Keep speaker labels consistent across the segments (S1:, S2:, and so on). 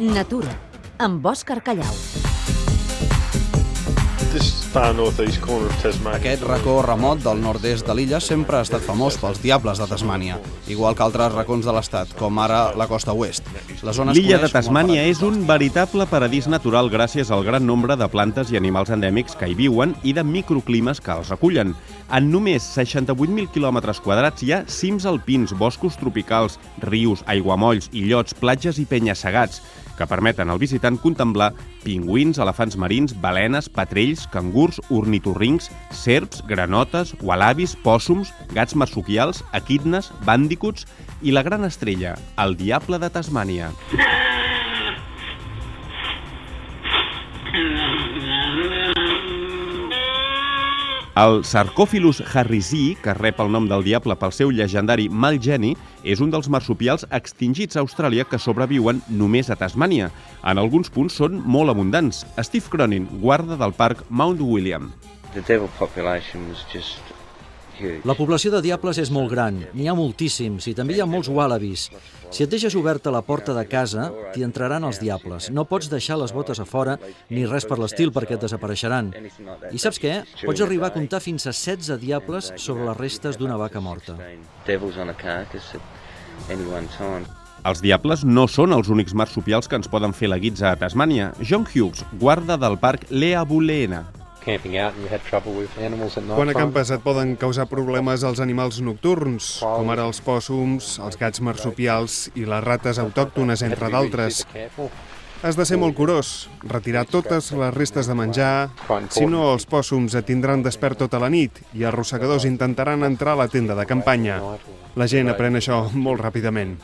S1: Natura, amb Òscar Callau.
S2: Aquest racó remot del nord-est de l'illa sempre ha estat famós pels diables de Tasmània, igual que altres racons de l'estat, com ara la costa oest.
S3: L'illa de Tasmània és un veritable paradís natural gràcies al gran nombre de plantes i animals endèmics que hi viuen i de microclimes que els recullen. En només 68.000 quilòmetres quadrats hi ha cims alpins, boscos tropicals, rius, aiguamolls, illots, platges i penya-segats, que permeten al visitant contemplar pingüins, elefants marins, balenes, patrells, cangurs, ornitorrincs, serps, granotes, ualabis, pòssums, gats marsupials, equidnes, bàndicuts i la gran estrella, el diable de Tasmània. El Sarcòfilus harrisii, que rep el nom del diable pel seu llegendari mal geni, és un dels marsupials extingits a Austràlia que sobreviuen només a Tasmània. En alguns punts són molt abundants. Steve Cronin, guarda del parc Mount William.
S4: The devil population was just.
S5: La població de diables és molt gran, n'hi ha moltíssims i també hi ha molts wallabies. Si et deixes oberta la porta de casa, t'hi entraran els diables. No pots deixar les botes a fora ni res per l'estil perquè et desapareixeran. I saps què? Pots arribar a comptar fins a 16 diables sobre les restes d'una vaca morta.
S3: Els diables no són els únics marsupials que ens poden fer la guitza a Tasmània. John Hughes, guarda del parc Lea Buleena.
S6: Camping out and you had trouble with animals at night
S7: Quan acampes et poden causar problemes als animals nocturns, com ara els pòssums, els gats marsupials i les rates autòctones, entre d'altres. Has de ser molt curós, retirar totes les restes de menjar, si no els pòssums et tindran despert tota la nit i els arrossegadors intentaran entrar a la tenda de campanya. La gent aprèn això molt ràpidament.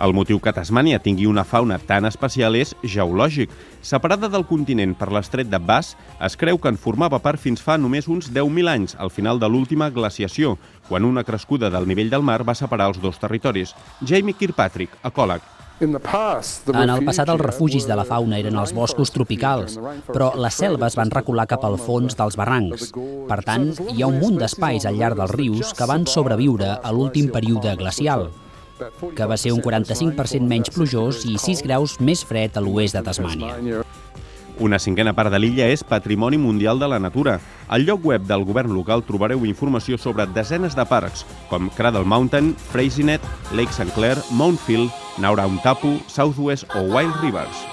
S3: El motiu que Tasmània tingui una fauna tan especial és geològic. Separada del continent per l'estret de Bass, es creu que en formava part fins fa només uns 10.000 anys, al final de l'última glaciació, quan una crescuda del nivell del mar va separar els dos territoris. Jamie Kirkpatrick, ecòleg.
S8: En el passat els refugis de la fauna eren els boscos tropicals, però les selves van recular cap al fons dels barrancs. Per tant, hi ha un munt d'espais al llarg dels rius que van sobreviure a l'últim període glacial, que va ser un 45% menys plujós i 6 graus més fred a l'oest de Tasmània.
S3: Una cinquena part de l'illa és Patrimoni Mundial de la Natura. Al lloc web del govern local trobareu informació sobre desenes de parcs, com Cradle Mountain, Freycinet, Lake St. Clair, Mount Phil, Nauraun Tapu, Southwest o Wild Rivers.